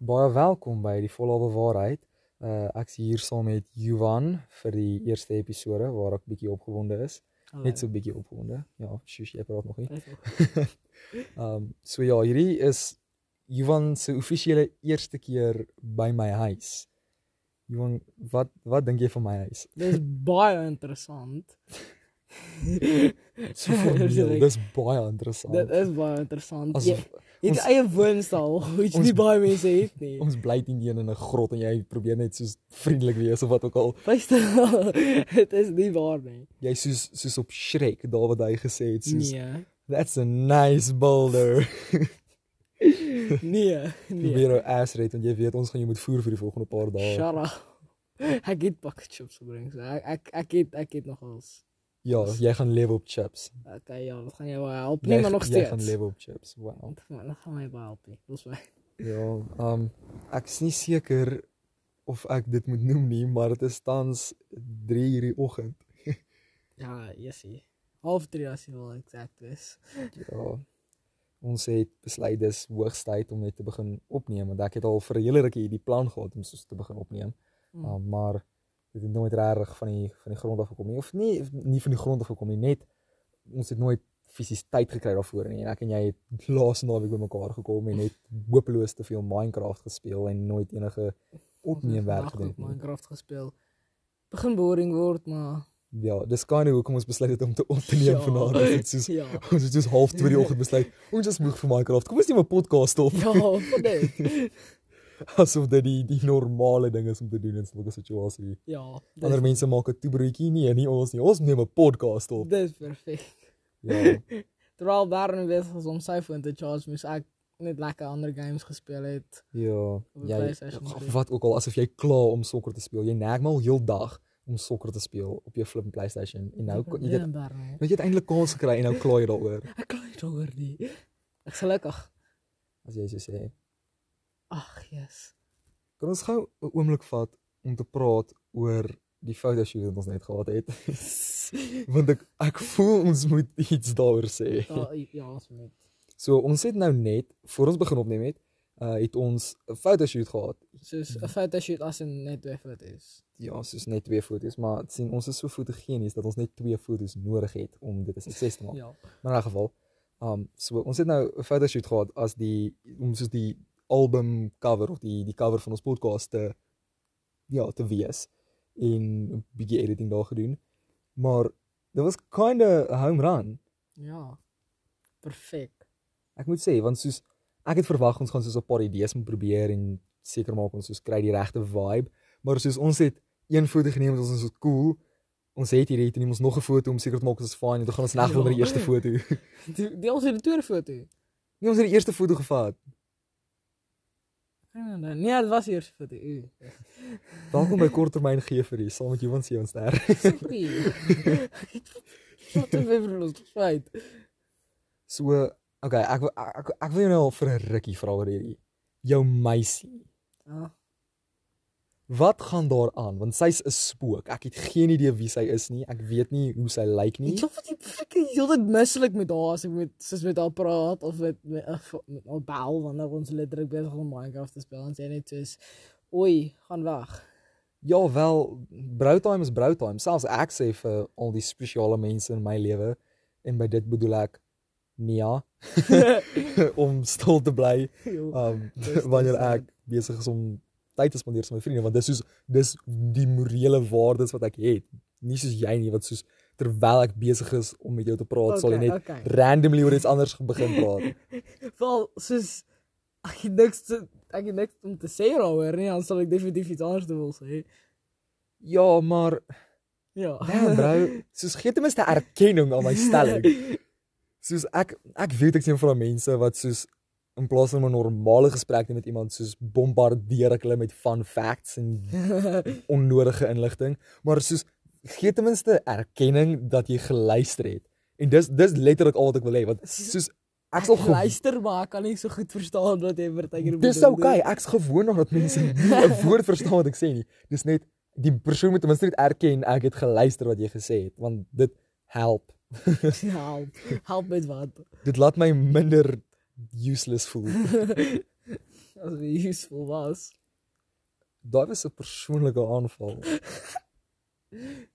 Baie welkom by die Volhoude Waarheid. Uh ek's hier saam met Johan vir die eerste episode waar ek bietjie opgewonde is. Hallo. Net so bietjie opgewonde. Ja, sjoes, jy praat nog nie. Ook. Um so ja, hierdie is Johan se offisiële eerste keer by my huis. Johan, wat wat dink jy van my huis? Dis baie interessant. So formeel, dis baie interessant. Dit is baie interessant. As Jy jy het eie woonstel, ons- nie baie mense het nie. ons bly teen in 'n grot en jy probeer net soos vriendelik wees of wat ook al. Luister, dit is nie waar nie. Jy soos soos op Shrek, daar wat hy gesê het soos Nee. that's a nice boulder. Nee. Probeer Nee. jou ass red want jy weet ons gaan jou moet voer vir die volgende paar dae. Up. Ek het bucket chips gebring. So ek ek ek het ek het nogals. Ja, jy gaan lewe op chips. Okay, ja, dit gaan jou wel help. Jy- Nee, maar nog Jy steeds. gaan lewe op chips. Wow. Dit gaan my baie help. nie. Dis my. Ja, um ek is nie seker of ek dit moet noem nie, maar dit is tans 3 uur die oggend. Ja, yesie. Half 3 as jy wil exact is. Ja. Ons het besluit dis hoogs tyd om net te begin opneem want ek het al vir 'n hele rukkie die plan gehad om soos te begin opneem. Mm. Um, maar dit het nooit regtig van die van die grond af gekom nie of nie nie van die grond af gekom nie net ons het nooit fisies tyd gekry daarvoor nie en ek en jy het laas naweek bymekaar gekom en net hopeloos te veel Minecraft gespeel en nooit enige opneemwerk gedoen nie. Minecraft gespeel. Begin boring word, maar Ja, dis kind of hoekom ons besluit het om te op te neem Ja. vanaand. Ons het soos ja. ons het soos half 2 die oggend besluit ons is moeg vir Minecraft. Kom ons neem 'n podcast op. Ja, vir dit. Asof dit die die normale ding is om te doen in 'n situasie. Ja. Ander mense maak 'n toebroodjie nie, nie ons nie. Ons neem 'n podcast op. Dis perfek. Ja. Terwyl Darren besig was om sy foon te charge, moes ek net lekker ander games gespeel het. Ja, jy wat ook al asof jy klaar om sokker te speel. Jy nag maar al heel dag om sokker te speel op jou flip PlayStation en nou jy dit nou jy het eintlik kans gekry en nou kla jy daaroor Ek nie daaroor nie. Ek gelukkig. as jy so sê. Ag, yes. Kan ons gou 'n oomblik vat om te praat oor die fotoshoot wat ons net gehad het? Want ek ek voel ons moet iets daaroor sê. Ja, ja, ons moet. So ons het nou net voor ons begin opneem het, uh het ons 'n fotoshoot gehad. Soos 'n fotoshoot as in net twee foto's. Ja, soos net twee foto's, maar sien ons is so fotogenies dat ons net twee foto's nodig het om dit 'n sukses te maak. Ja. Maar in 'n geval, um so ons het nou 'n fotoshoot gehad as die om soos die album cover of die die cover van ons podcast te ja, te wees en 'n bietjie editing daar gedoen. Maar dit was kinda 'n home run. Ja. Perfek. Ek moet sê want soos ek het verwag ons gaan soos 'n paar idees moet probeer en seker maak ons soos kry die regte vibe, maar soos ons het een foto geneem wat ons so cool. Ons het hierdie neem ons nog 'n foto om seker te maak ons is fine en dan gaan ons nag Ja. onder die eerste foto. Die, die ons het die tweede foto. Nee, ons het die eerste foto gevat. Ja, nee, nee, dit was die eerste foto. U. Welkom by korttermyn geeferie saam met Johan Seonster. Sorry. Wat 'n weerloos feit. So, okay, ek ek ek, ek wil jou nou al vir 'n rukkie vra oor hierdie jou meisie. Ja. Wat gaan daar aan? Want sy's 'n spook. Ek het geen idee wie sy is nie. Ek weet nie hoe sy lyk nie. Ek voel dit freaking heeltyd mislik met haar as ek met soos met haar praat of met met, met haar bel wanneer ons letterlik besig is om Minecraft te speel en sy net soos oei, gaan weg. Ja, wel, broutime is broutime. Selfs ek sê vir al die spesiale mense in my lewe en by dit bedoel ek Nia om stil te bly um wanneer ek besig is om tyd te spandeer saam my vriende want dis soos dis die morele waardes wat ek het. Nie soos jy nie wat soos terwyl ek besig is om met jou te praat sal jy net okay. randomly oor iets anders begin praat. Wel, soos ek het niks te, ek het niks om te sê daaroor nie, dan sal ek definitief iets anders wil sê. Ja, maar Ja. damn bro, soos gee ten minste erkenning aan my stelling. Soos ek ek weet ek sien van mense wat soos in plaas van 'n normale gesprek met iemand soos bombardeer ek hulle met fun facts en onnodige inligting, maar soos gee ten minste erkenning dat jy geluister het. En dis dis letterlik al wat ek wil hê want soos ek sal luister maar ek kan nie so goed verstaan wat jy partykeer Dis okay, ek's gewoond aan dat mense nie 'n woord verstaan wat ek sê nie. Dis net die persoon moet ten minste net erken ek het geluister wat jy gesê het want dit help. help. Help met wat? Dit laat my minder useless voel. as dit useful was. Daai was 'n persoonlike aanval.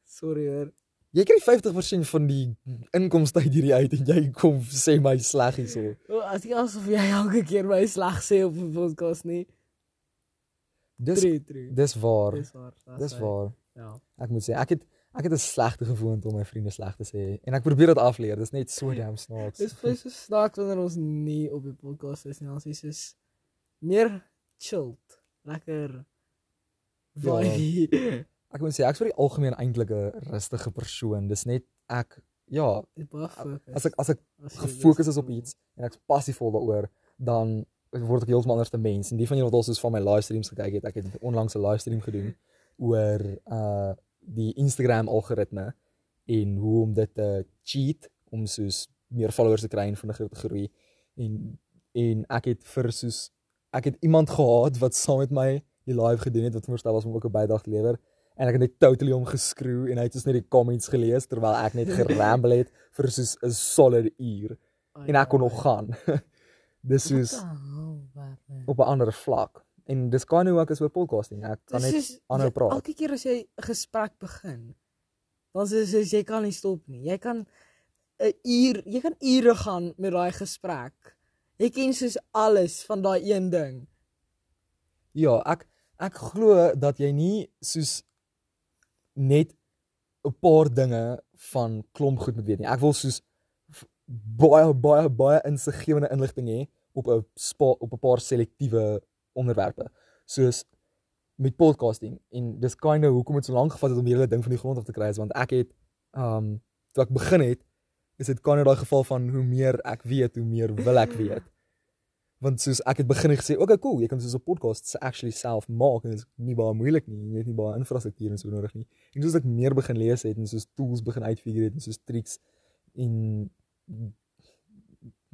Sorry hoor. Jy kry 50% van die inkomste uit hierdie uit en jy kom sê my sleg hierso. O, as jy asof jy elke keer my sleg sê op 'n podcast nie. Dis True, true. dis waar. Dis waar. Dis waar. Ja. Ek moet sê ek het ek het 'n slegte gewoonte om my vriende sleg te sê en ek probeer dit afleer. Dis net so damn snaaks. Dis vir so snaaks wanneer ons nie op die podcast is nie. Ons is soos meer chilled, lekker Ja. vibe. Ek moet sê ek's vir die algemeen eintlik 'n rustige persoon. Dis net ek ja, baie fokus. as ek as ek As gefokus is op iets en ek's passievol daaroor, dan word ek heeltemal anders 'n mens. En die van julle wat al soos van my livestreams gekyk het, ek het onlangs 'n livestream gedoen oor uh die Instagram algoritme en hoe om dit te cheat om soos meer followers te kry en vinniger te groei. En en ek het vir soos ek het iemand gehad wat saam met my die live gedoen het wat voorstel was om ook 'n bydrae te lewer en ek het net totally hom geskreeu en hy het soos net die comments gelees terwyl ek net geramble het vir soos 'n solid uur Ai, en ek kon nog gaan. dis soos op 'n ander vlak. En dis kan hoe ek is oor podcasting. Ek kan net soos- aanhou praat. Elke keer as jy 'n gesprek begin, dan is soos jy kan nie stop nie. Jy kan 'n uur, jy kan ure gaan met daai gesprek. Jy ken soos alles van daai een ding. Ja, ek ek glo dat jy nie soos net 'n paar dinge van klomp goed moet weet nie. Ek wil soos baie baie baie insiggewende inligting hê op 'n op 'n paar selektiewe onderwerpe. Soos met podcasting en dis kinda hoekom dit so lank gevat het om hierdie ding van die grond af te kry is want ek het um toe ek begin het is dit kinda daai geval van hoe meer ek weet, hoe meer wil ek weet. Want soos ek het begin gesê, "Oké, okay, cool, jy kan soos 'n podcast actually self maak en dit is nie baie moeilik nie. Jy het nie baie infrastruktuur en so nodig nie." En soos ek meer begin lees het en soos tools begin uitfigure het en soos tricks en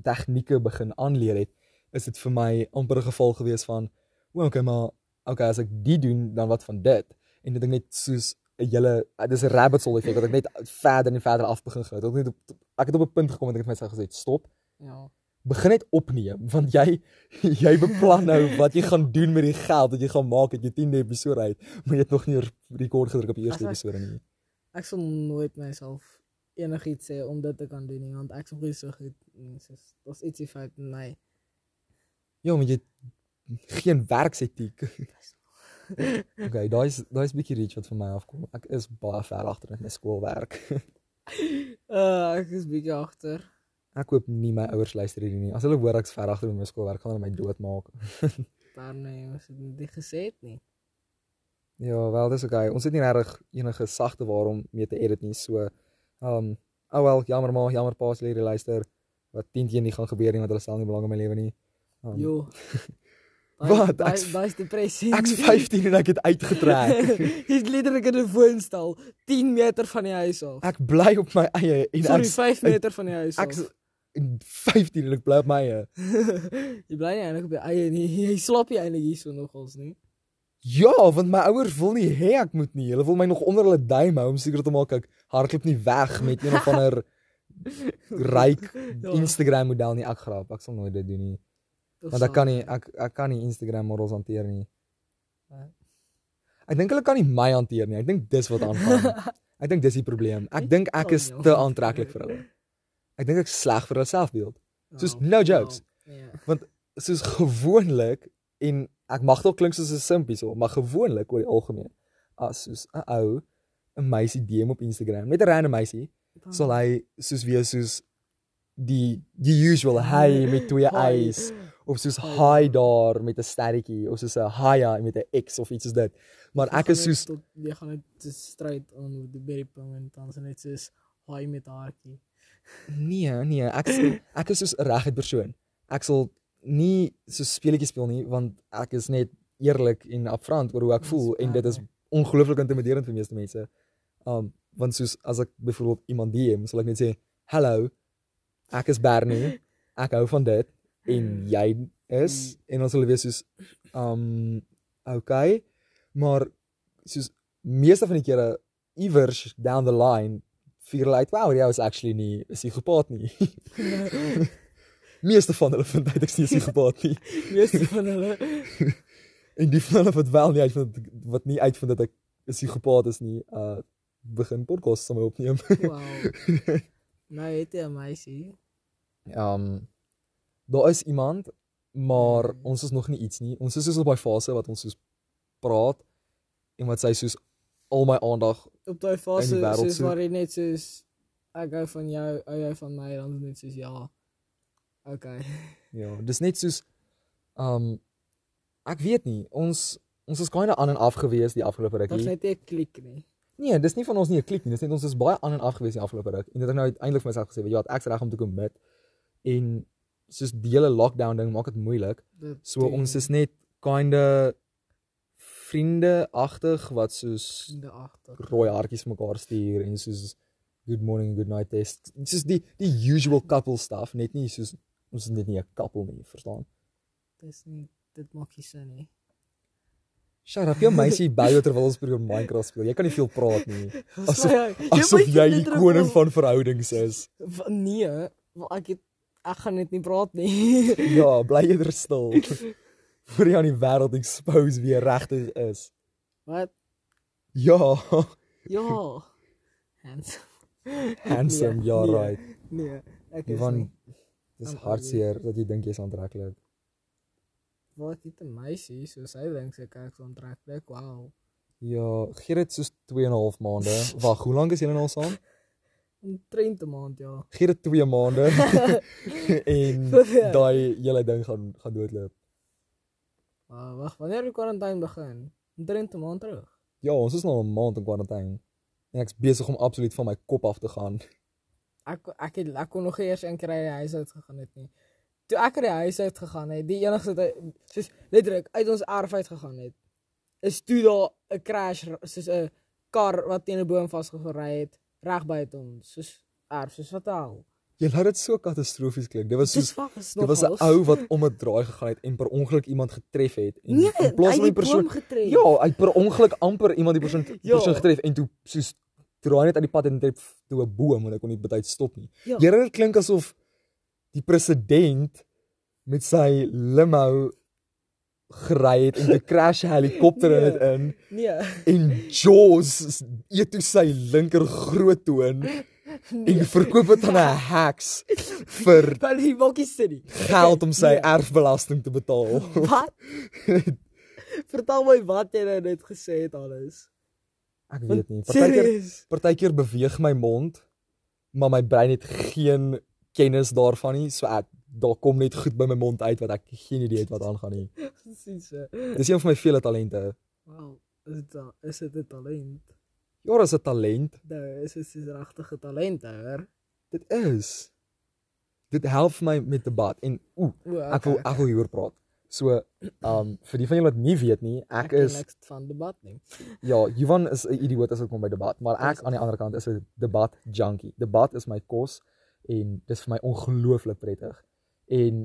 tegnieke begin aanleer het, is dit vir my amper 'n geval gewees van, "O, okay, maar okay, as ek dit doen, dan wat van dit?" En dit ek net soos 'n hele dis 'n rabbit hole effek wat ek net verder en verder af begin het. Ek het net op ek het op 'n punt gekom dat ek vir myself gesê het, "Stop." Ja. begin net opneem want jy jy beplan nou wat jy gaan doen met die geld wat jy gaan maak uit jou 10de episode uit maar jy het nog nie op rekord gedruk op die eerste episode nie. Ek sal nooit myself enigiets sê om dit te kan doen nie, want ek is nog nie so goed nie. Soos daar's ietsie fout met my. Ja, maar jy geen werksetiek. okay, daai is daai is bietjie reach wat van my afkom. Ek is baie ver agter met my skoolwerk. Uh, ek is bietjie agter. ek hoop nie my ouers luister hierdie nie. As hulle hoor ek's ver agter met my skoolwerk, gaan hulle my doodmaak. Maar nee, ons het dit gesê het nie. Ja, wel, dis okay. Ons het nie regtig enige sagte waarom mee te edit nie. So, ehm, um, oh wel, jammer maar, jammer pa as hierdie luister wat 10 teen nie gaan gebeur nie want hulle stel nie belang in my lewe nie. Um, Jo. Wat? Daai Ek's- is depressie. Ek's 15 en ek het uitgetrek. Jy's letterlik in 'n woonstel 10 meter van die huis af. ek bly op my eie en Sorry, ek 5 meter van die huis af. ek's 15 en ek bly op my eie. jy bly nie eintlik op jou eie nie. Jy slaap nie eintlik hierso nogals nie. Ja, want my ouers wil nie hê ek moet nie. Hulle wil my nog onder hulle duim hou om seker te maak ek hardloop nie weg met een of ander ryk Ja. Instagram model nie. Ek grap, ek sal nooit dit doen nie. Of Want ek sal- kan nie ek ek kan nie Instagram models hanteer nie. Ek dink hulle kan nie my hanteer nie. Ek dink dis wat aangaan. Ek dink dis die probleem. Ek dink ek is te aantreklik vir hulle. Ek dink ek sleg vir hulle selfbeeld. soos no jokes. Ja. Soos gewoonlik en ek mag dalk klink soos 'n simpie so, maar gewoonlik oor die algemeen as soos 'n ou 'n meisie DM op Instagram, net 'n random meisie, sal hy soos wees soos die die usual hy met twee Hi. eyes of soos Hi hi daar. met 'n sterretjie of soos 'n hiya met 'n X of iets soos dit. Maar ek is soos tot, jy gaan net stryd aan met die berryping en dan dit net soos haai met haartjie. nee, nee, ek is ek is soos 'n reguit persoon. Ek sal nie so speletjies speel nie want ek is net eerlik en upfront oor hoe ek voel en dit is ongelooflik intimiderend vir meeste mense. Um want soos as ek byvoorbeeld iemand DM, sal ek net sê, "Hallo, ek is Bernie. Ek hou van dit en jy is en dan sal hulle wees soos um okay, maar soos meeste van die kere iewers down the line figure hulle uit, wow, jy is actually nie 'n psigopaat nie. Meeste van hulle vind uit ek's nie 'n psigopaat nie. Meeste van hulle. En die van hulle wat wel nie uitvind wat nie uitvind dat ek 'n psigopaat is nie, uh begin podcast saam opneem. Wow. Nou het jy meisie. Um daar is iemand, maar Mm. ons is nog nie iets nie. Ons is soos op daai fase wat ons soos praat en wat sy soos al my aandag Op daai fase soos soek. waar jy net soos ek hou van jou, hou jy van my, dan is dit net soos ja. Okay. Ja, dis net soos um ek weet nie, ons ons is kinda aan en af gewees die afgelope rukkie. net nie 'n klik nie. Nee, dis nie van ons nie 'n klik nie, dis net ons is baie aan en af gewees die afgelope ruk. En dit het nou uiteindelik vir myself gesê, weet jy wat, ek's reg om te commit. En soos die hele lockdown ding maak dit moeilik. Dit So ons is net kinda vriende agtig wat soos in die agter. rooi hartjies mekaar stuur en soos good morning, good night test. Soos die die usual couple stuff, net nie soos ons is net nie 'n couple nie, verstaan? Dis nie dit maak nie sin nie. Shut up, jou meisie by terwyl ons probeer Minecraft speel. Jy kan nie veel praat nie. Asof- Jy- jy Asof jy die koning van verhoudings is. Nee, ek het ek gaan net nie praat nie. Ja, bly eerder stil. Voor jy aan die wêreld expose wie jy regtig is. Wat? Ja, Ja. Hans. handsome, Nee, ja nee, right. Nee, ek is Ivan, nie. dis hartseer dat jy dink jy's aantreklik. Wat het 'n meisie so sy dink sy kyk so aantreklik. Wow. Ja, gee dit soos 2 en 'n half maande. Wag, hoe lank is julle nou al saam? Omtrent 'n maand ja. Gee dit 2 maande en Ja. daai hele ding gaan gaan doodloop. Maar wag, wanneer die kwarantyne begin? Omtrent 'n maand terug. Ja, ons is nou 'n maand in kwarantyne. En ek's besig om absoluut van my kop af te gaan. Ek ek het ek kon nog eers een keer uit die huis uit gegaan het nie. Toe ek uit die huis uit gegaan het, die enigste soos letterlik uit ons erf uit gegaan het, is toe daar 'n crash soos 'n kar wat teen 'n boom vasgery het reg buite ons, soos erf, soos wat al. Jy laat dit so katastrofies klink. Dit was soos dit was 'n ou wat om 'n draai gegaan het en per ongeluk iemand getref het en Nee, in plaas van die persoon getref. Ja, hy het per ongeluk amper iemand die persoon Ja. persoon getref en toe soos draai net aan die pad en tref toe 'n boom en hy kon nie betyds stop nie. Ja. Here dit klink asof die president met sy limo gery het en die crash helikopter in dit in Nee. en Jaws eet toe sy linker groot toon nee. en verkoop dit aan 'n heks vir die Bokkie City. geld om sy Nee. erfbelasting te betaal. Wat? Vertel my wat jy nou net gesê het alles. Ek weet nie. Partykeer partykeer beweeg my mond, maar my brein het geen kennis daarvan nie. So ek daar kom net goed by my mond uit wat ek geen idee het wat aangaan nie. Presies. Dis een van my vele talente. Wow, is dit is dit 'n talent? Ja, dis 'n talent. Nou, is dit 'n regtige talent, hoor. Dit is. Dit help my met debat en ooh, O, ek wil ek wil hieroor praat. So, um vir die van julle wat nie weet nie, ek ken is niks van debat nie. ja, Johan is 'n idioot as dit kom by debat, maar ek aan die ander kant is 'n debat junkie. Debat is my kos en dis vir my ongelooflik prettig. En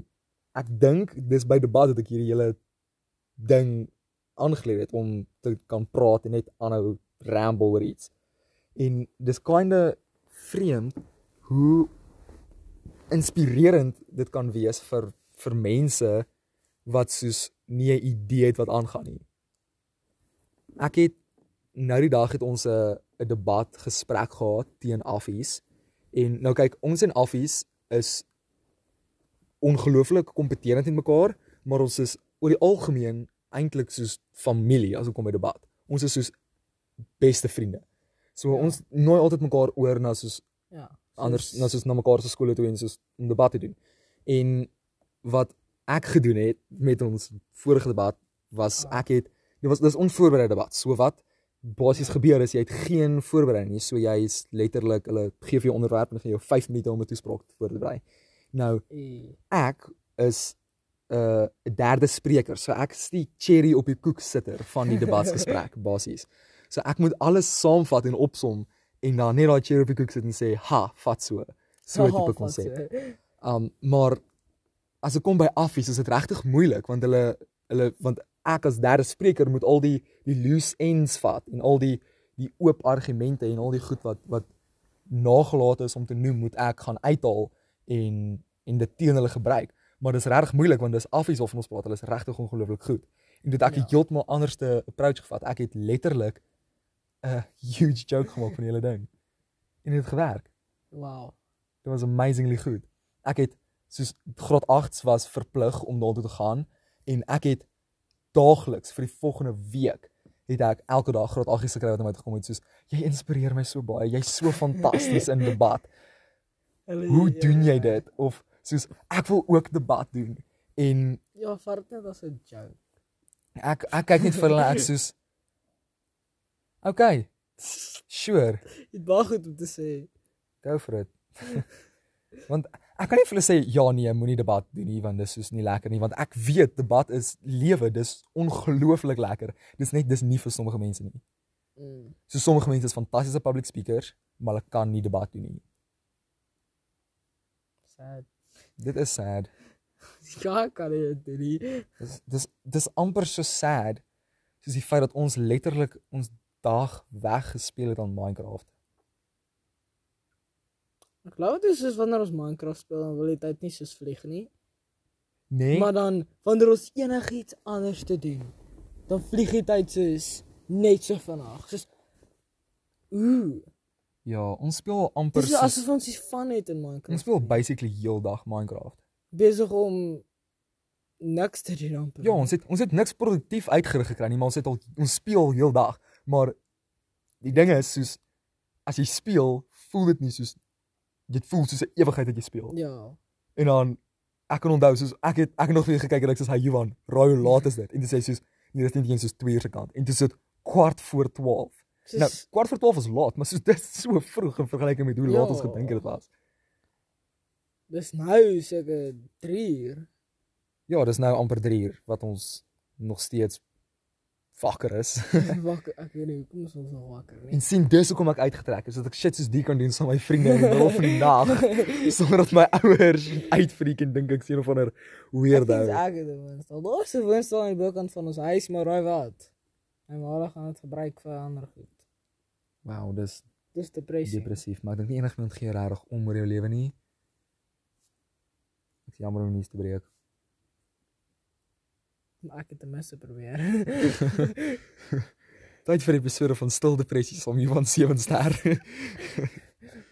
ek dink dis by debat dat ek hierdie hele ding aangeleer het om te kan praat en net aanhou ramble oor iets. En dis kinda vreemd hoe inspirerend dit kan wees vir vir mense wat soos nie 'n idee het wat aangaan nie. Ek het nou die dag het ons 'n 'n debat gesprek gehad teen Affies. En nou kyk, ons en Affies is ongelooflik kompeterend met mekaar, maar ons is oor die algemeen eintlik soos familie as dit kom by debat. Ons is soos beste vriende. So Ja. ja. ons nooi altyd mekaar oor na soos Ja. anders na soos na mekaar se skole toe en soos om debat te doen. En wat ek gedoen het met ons vorige debat was Ah. ek het dit was dis onvoorbereide debat. So wat basies gebeur is jy het geen voorbereiding nie. So jy is letterlik hulle gee vir jou onderwerp en gee jou 5 minute om 'n toespraak voor te berei. Nou ek is 'n uh, derde spreker. So ek is die cherry op die koek sitter van die debatsgesprek basies. So ek moet alles saamvat en opsom en dan net daai cherry op die koek sit en sê, "Ha, vat so." So 'n tipe konsep. Um maar as dit kom by affies is dit regtig moeilik want hulle hulle want ek as derde spreker moet al die die loose ends vat en al die die oop argumente en al die goed wat wat nagelaat is om te noem moet ek gaan uithaal en en dit teen hulle gebruik. Maar dis regtig moeilik want dis affies of ons praat, hulle is regtig ongelooflik goed. En dit ek Ja. heeltemal anderste approach gevat. Ek het letterlik 'n huge joke gemaak van die hele ding. En dit het gewerk. Wow. Dit was amazingly goed. Ek het soos graad 8s was verplig om daartoe te gaan en ek het daagliks vir die volgende week het ek elke dag graad 8s gekry wat my toe gekom het soos jy inspireer my so baie. Jy's so fantasties in debat. Hulle- Hoe ja. doen jy dit? Of soos ek wil ook debat doen en Ja, vat dit as 'n joke. ek ek kyk net vir hulle ek soos Okay. Sure. Dit baie goed om te sê. Go for it. want ek kan nie vir hulle sê ja nee, moenie debat doen nie want dis soos nie lekker nie want ek weet debat is lewe, dis ongelooflik lekker. Dis net dis nie vir sommige mense nie. Mm. So sommige mense is fantastiese public speakers, maar hulle kan nie debat doen nie. Sad. Dit is sad. Ja, kan jy dit nie. Dis dis dis amper so sad soos die feit dat ons letterlik ons dag weggespeel het aan Minecraft. Ek glo dit is soos wanneer ons Minecraft speel dan wil jy tyd nie soos vlieg nie. Nee. Maar dan wanneer ons enigiets anders te doen, dan vlieg die tyd soos net so vinnig. Soos ooh. Ja, ons speel amper Dis asof ons iets van het in Minecraft. ons speel basically heeldag Minecraft. besig om niks te doen amper. Ja, ons het ons het niks produktief uitgerig gekry nie, maar ons het al ons speel heeldag, maar die ding is soos as jy speel, voel dit nie soos dit voel soos 'n ewigheid dat jy speel. Ja. En dan ek kan onthou soos ek het ek het nog weer gekyk en ek sê hy Johan, raai hoe laat is dit? En dit sê soos nee, dit is net eens soos 2 uur se kant. En dit dit kwart voor 12. Soos, Nou, kwart voor 12 is laat, maar soos dit is so vroeg in vergelyking met hoe laat Ja. ons gedink het dit was. dis nou seker 3 uur. Ja, dis nou amper 3 uur wat ons nog steeds wakker is. Wakker, ek weet nie hoekom ons nog wakker nie. en sien dis hoekom ek uitgetrek is dat ek shit soos die kan doen saam met my vriende in die middel van die nag sonder dat my ouers uitfreak en dink ek sien of ander weirdo. Ek dink ek het 'n woonstel. Daar's 'n woonstel aan die bokant van ons huis, maar raai wat? My ma gaan dit gebruik vir ander goed. Wow, dis Dis depressie. depressief, maar ek dink nie enigiemand gee regtig om oor jou lewe nie. Ek is jammer om nuus te breek. Maar ek het ten minste probeer. Tyd vir 'n episode van Stil Depressie saam Johan Seven Ster.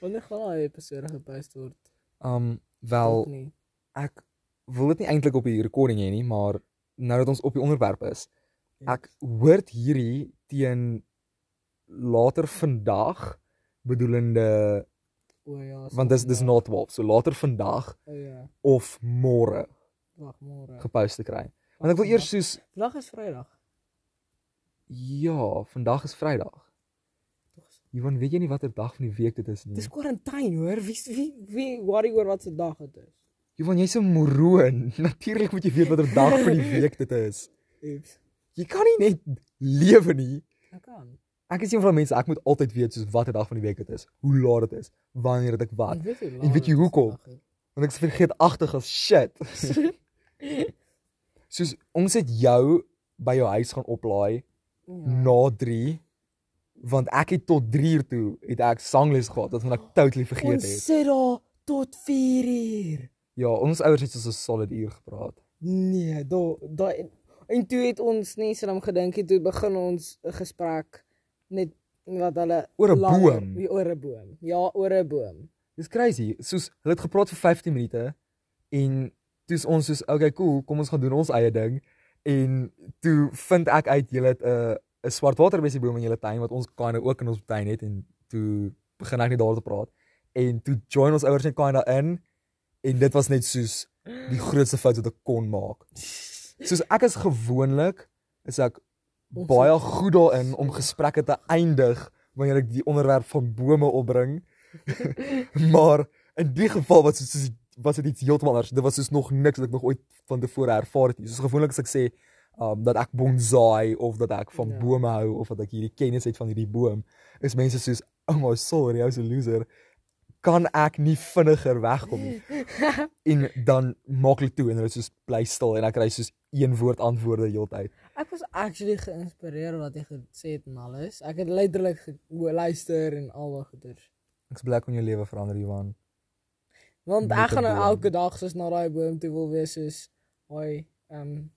Wanneer gaan daai episode gepost word? um wel Dalk nie. ek wil dit nie eintlik op die recording hê nie, maar nou dat ons op die onderwerp is, Ja. ek hoort hierdie teen later vandag bedoelende O ja. want dis dis na 12, so later vandag O ja. of môre Wag môre. gepost te kry. Want ek wil eers soos Vandag is Vrydag. ja, vandag is Vrydag. Johan, weet jy nie watter dag van die week dit is nie? Dis kwarantyne hoor. Wie wie wie worry oor wat se dag dit is? Johan, jy's 'n moroon. Natuurlik moet jy weet watter dag van die week dit is. Oeps. Jy kan nie net lewe nie. Ek kan. Ek is een van die mense, ek moet altyd weet soos watter dag van die week dit is, hoe laat dit is, wanneer het ek wat. Ek weet hoe En weet jy hoekom? Want ek is vergeetagtig as shit. soos ons het jou by jou huis gaan oplaai Ja. na 3 want ek het tot 3 uur toe het ek sangles gehad wat ek totally vergeet Ons het. sit daar tot 4 uur. Ja, ons ouers het so 'n solid uur gepraat. Nee, daar daai en toe het ons nie dan gedink het toe begin ons 'n gesprek net wat hulle Oor 'n boom. Ja, oor 'n boom. Ja, oor 'n boom. Dis crazy. Soos hulle het gepraat vir 15 minute en toe's ons soos okay, cool, kom ons gaan doen ons eie ding. En toe vind ek uit julle het 'n 'n swartwaterbessieboom in julle tuin wat ons kinda ook in ons tuin het en toe begin ek net daar te praat. En toe join ons ouers net kinda in en dit was net soos die grootste fout wat ek kon maak. Soos ek is gewoonlik is ek baie goed daarin om gesprekke te eindig wanneer ek die onderwerp van bome opbring. maar in die geval was dit soos was dit iets heeltemal anders. Dit was soos nog niks wat ek nog ooit van tevore ervaar het nie. Soos gewoonlik as ek sê um dat ek bonsai of dat ek van Ja. bome hou of dat ek hierdie kennis het van hierdie boom, is mense soos, "Oh my sorry, jy's 'n loser." Kan ek nie vinniger wegkom nie. en dan maak hulle toe en hulle is soos bly stil en ek kry soos een woord antwoorde heeltyd. Ek was actually geïnspireer wat jy gesê het en alles. Ek het letterlik geluister en al daai goeders. Ek's bly kon jou lewe verander, Johan. Want Met ek gaan nou elke dag soos na daai boom toe wil wees soos hoi, ehm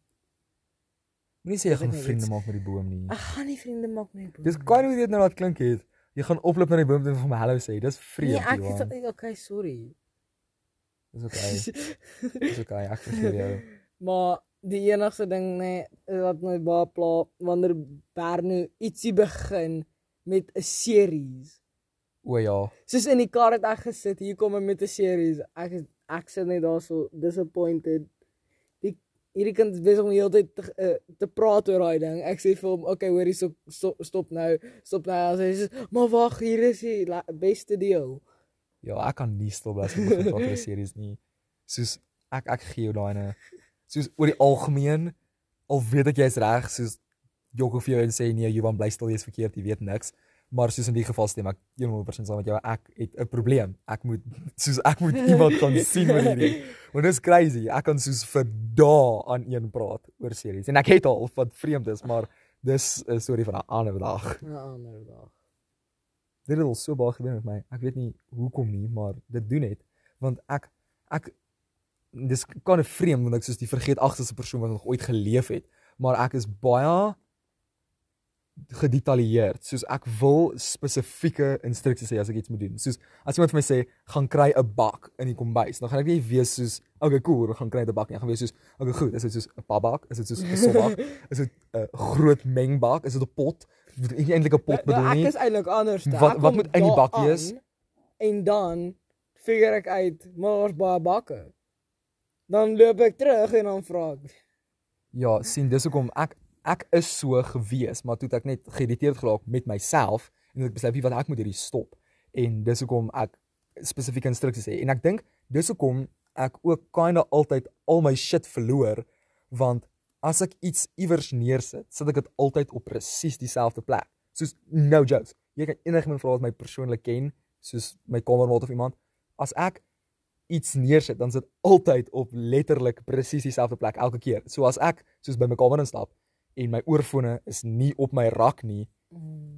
Moenie sê jy Weet gaan vriende iets- maak met die boom nie. ek gaan nie vriende maak met die boom. Dis kan nie hoe dit nou laat klink het. Jy gaan oploop na die boom toe en vir my hallo sê. Dis vreemd. Nee, ek Johan. is okay, sorry. Dis okay. Dis okay. Ek vergeef jou. maar die enigste ding nee wat my baie pla wanneer Berno ietsie begin met 'n series. O ja. Soos in die kar het ek gesit, hier kom hy met 'n series. Ek is ek sit net daar so disappointed. Die hierdie kind is besig om die hele tyd te, uh, te praat oor daai ding. Ek sê vir hom, "Okay, hoorie, stop, stop stop nou. Stop nou." Hy sê, "Maar wag, hier is die beste deel." Ja, ek kan nie stil bly as ek begin praat oor 'n series nie. Soos ek ek gee jou daai ene. Soos oor die algemeen al weet ek jy's reg, soos jok vir jou en sê nee, Johan bly stil, jy's verkeerd, jy weet niks. Maar soos in die geval stem ek 100% saam met jou. Ek het 'n probleem. Ek moet soos ek moet iemand kan sien met hierdie. Want dit is crazy. Ek kan soos vir dae aan een praat oor series. En ek het al wat vreemd is, maar dis 'n storie van 'n ander dag. 'n ander dag. Dit het al so baie gebeur met my. Ek weet nie hoekom nie, maar dit doen net want ek ek dis kan 'n vreemd want ek soos die vergeetagtigste persoon wat nog ooit geleef het, maar ek is baie gedetailleerd. Soos ek wil spesifieke instruksies hê as ek iets moet doen. Soos as iemand vir my sê, "Gaan kry 'n bak in die kombuis." Dan gaan ek nie wees soos, "Okay, cool, gaan kry 'n bak nie." Ek gaan wees soos, "Okay, goed, is dit soos 'n papbak? Is dit soos 'n sopbak? Is dit 'n groot mengbak? Is dit 'n pot?" Ek nie eintlik 'n pot bedoel Nou, nie. Ek is eintlik anders. Wat- wat moet in die daar bak wees? aan En dan figure ek uit, maar daar's baie bakke. Dan loop ek terug en dan vra ek. Ja, sien dis hoekom ek ek is so gewees, maar toe het ek net geïrriteerd geraak met myself en ek besluit wie wat ek moet hierdie stop. En dis hoekom ek spesifieke instruksies het. En ek dink dis hoekom ek ook kinda altyd al my shit verloor want as ek iets iewers neersit, sit ek dit altyd op presies dieselfde plek. Soos no jokes. Jy kan enigiemand vra wat my persoonlik ken, soos my kamermaat of iemand, as ek iets neersit, dan sit altyd op letterlik presies dieselfde plek elke keer. So as ek soos by my kamer instap en my oorfone is nie op my rak nie,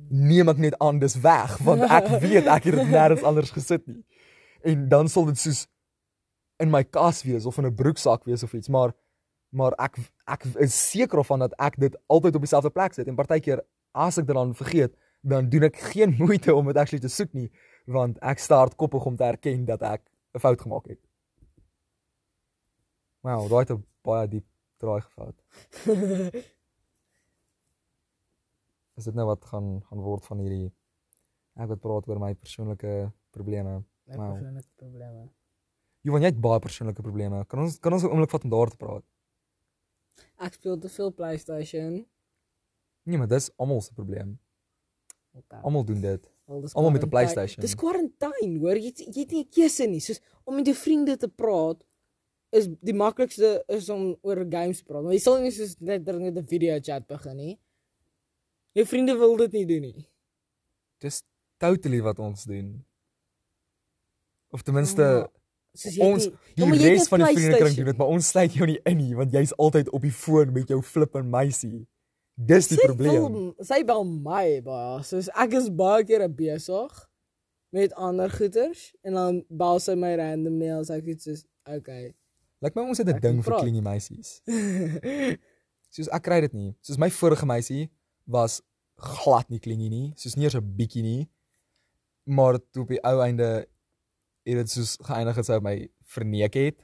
neem ek net aan dis weg want ek weet ek het dit nêrens anders gesit nie. En dan sal dit soos in my kas wees of in 'n broeksak wees of iets, maar maar ek ek is seker daarvan dat ek dit altyd op dieselfde plek sit en partykeer as ek dit dan vergeet, dan doen ek geen moeite om dit actually te soek nie want ek staart koppig om te erken dat ek 'n fout gemaak het. Wow, daai het 'n baie diep draai gevat. Is dit nou wat gaan gaan word van hierdie ek wat praat oor my persoonlike probleme. My Wow. persoonlike probleme. Johan, jy het baie persoonlike probleme. Kan ons kan ons 'n oomblik vat om daar te praat? Ek speel te veel PlayStation. Nee, maar dis almal se probleem. Okay. Almal doen dit. Wel, dis almal met 'n. PlayStation. Dis quarantine, hoor. Jy jy het nie 'n keuse nie. Soos om met jou vriende te praat is die maklikste is om oor games praat. Maar jy sal nie soos net net 'n video chat begin nie. Jou vriende wil dit nie doen nie. Dis totally wat ons doen. Of ten minste Ja, Soos jy ons Ja, die jy het res van die vriendekring doen dit, maar ons sluit jou nie in nie want jy's altyd op die foon met jou flip en meisie. Dis die Sy probleem. wil- Sy bel my baie. Soos ek is baie kere besig met ander goeters en dan bel sy my randomly as ek iets soos okay. Lyk my ons het 'n ding vir klingie meisies. Soos ek kry dit nie. Soos my vorige meisie was glad nie klingie nie, soos nie eers 'n bietjie nie. Maar toe op die ou einde het dit soos geëindig het sy my verneek het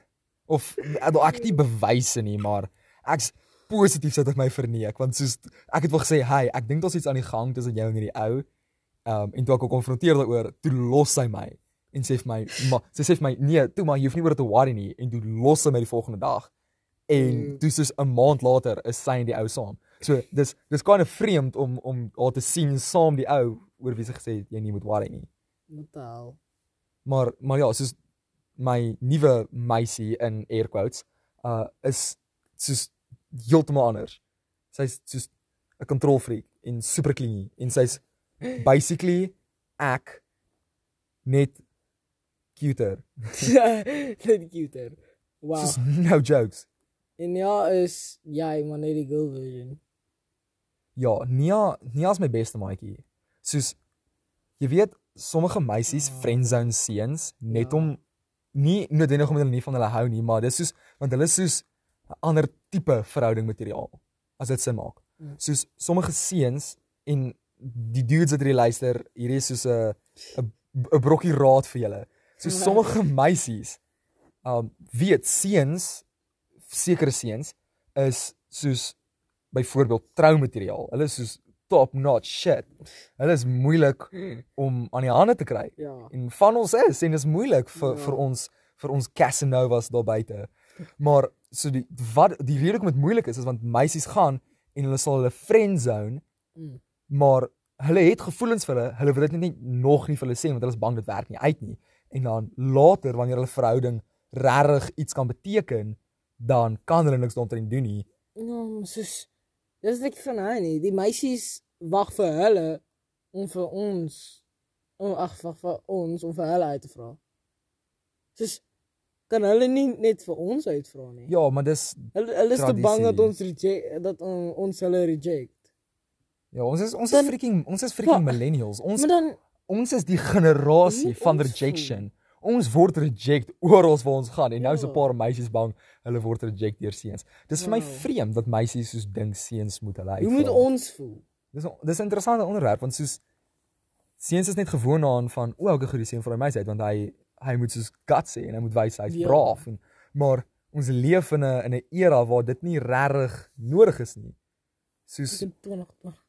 of ek het nie bewyse nie, maar ek's positief sit ek my verneek want soos ek het wel gesê, "Hey, ek dink daar's iets aan die gang tussen jou en hierdie ou." Um en toe ek hom konfronteer daaroor, toe los sy my en sê vir my, "Ma, sy sê vir my, nee, toe maar jy hoef nie oor dit te worry nie." En toe los sy my die volgende dag. En Mm. toe soos 'n maand later is sy en die ou saam. So dis dis kind of vreemd om om haar te sien saam die ou oor wie sy gesê het jy nie moet worry nie. Hel? Maar maar ja, soos my nuwe meisie in air quotes uh is soos heeltemal anders. Sy's soos 'n control freak en super clingy en sy's basically ek net cuter. Net cuter. Wow. Soos no jokes. En ja is jy maar net die girl version. Ja, Nia, Nia is my beste maatjie. Soos jy weet, sommige meisies Ja. friendzone seuns net Ja. om nie noodwendig omdat hulle nie van hulle hou nie, maar dis soos want hulle is soos 'n ander tipe verhouding materiaal as dit sin maak. Mm. Soos sommige seuns en die dudes wat hierdie luister, hierdie is soos 'n 'n brokkie raad vir julle. So sommige meisies um weet seuns sekere seuns is soos byvoorbeeld troumateriaal. Hulle is soos top notch shit. Hulle is moeilik om aan die hande te kry. Ja. En van ons is en dit is moeilik vir Ja. vir ons vir ons Casanovas daar buite. Maar so die wat die rede hoekom dit moeilik is is want meisies gaan en hulle sal hulle friend zone, Mm. maar hulle het gevoelens vir hulle, hulle wil dit net nie nog nie vir hulle sê want hulle is bang dit werk nie uit nie. En dan later wanneer hulle verhouding regtig iets kan beteken, dan kan hulle niks daaroor doen nie. Maar soos dis net van hy nie. Die meisies wag vir hulle om vir ons om ag wag vir ons om vir hulle uit te vra. Soos kan hulle nie net vir ons uitvra nie. Ja, maar dis Hulle hulle is te bang dat ons reject dat on, ons hulle reject. ja, ons is ons Dan- is freaking ons is freaking Ja. millennials. Ons dan ons is die generasie van rejection. Ons word reject oral waar ons gaan en nou is 'n Ja. paar meisies bang hulle word reject deur seuns. Dis vir my Wow. vreemd dat meisies soos dink seuns moet hulle hoe moet uitvra. ons voel? Dis dis 'n interessante onderwerp want soos seuns is net gewoond daaraan van o, ek goed die seun van 'n meisie uit want hy hy moet soos guts hê en hy moet wys hy's Ja. braaf en maar ons leef in 'n in 'n era waar dit nie regtig nodig is nie. Soos In 2020.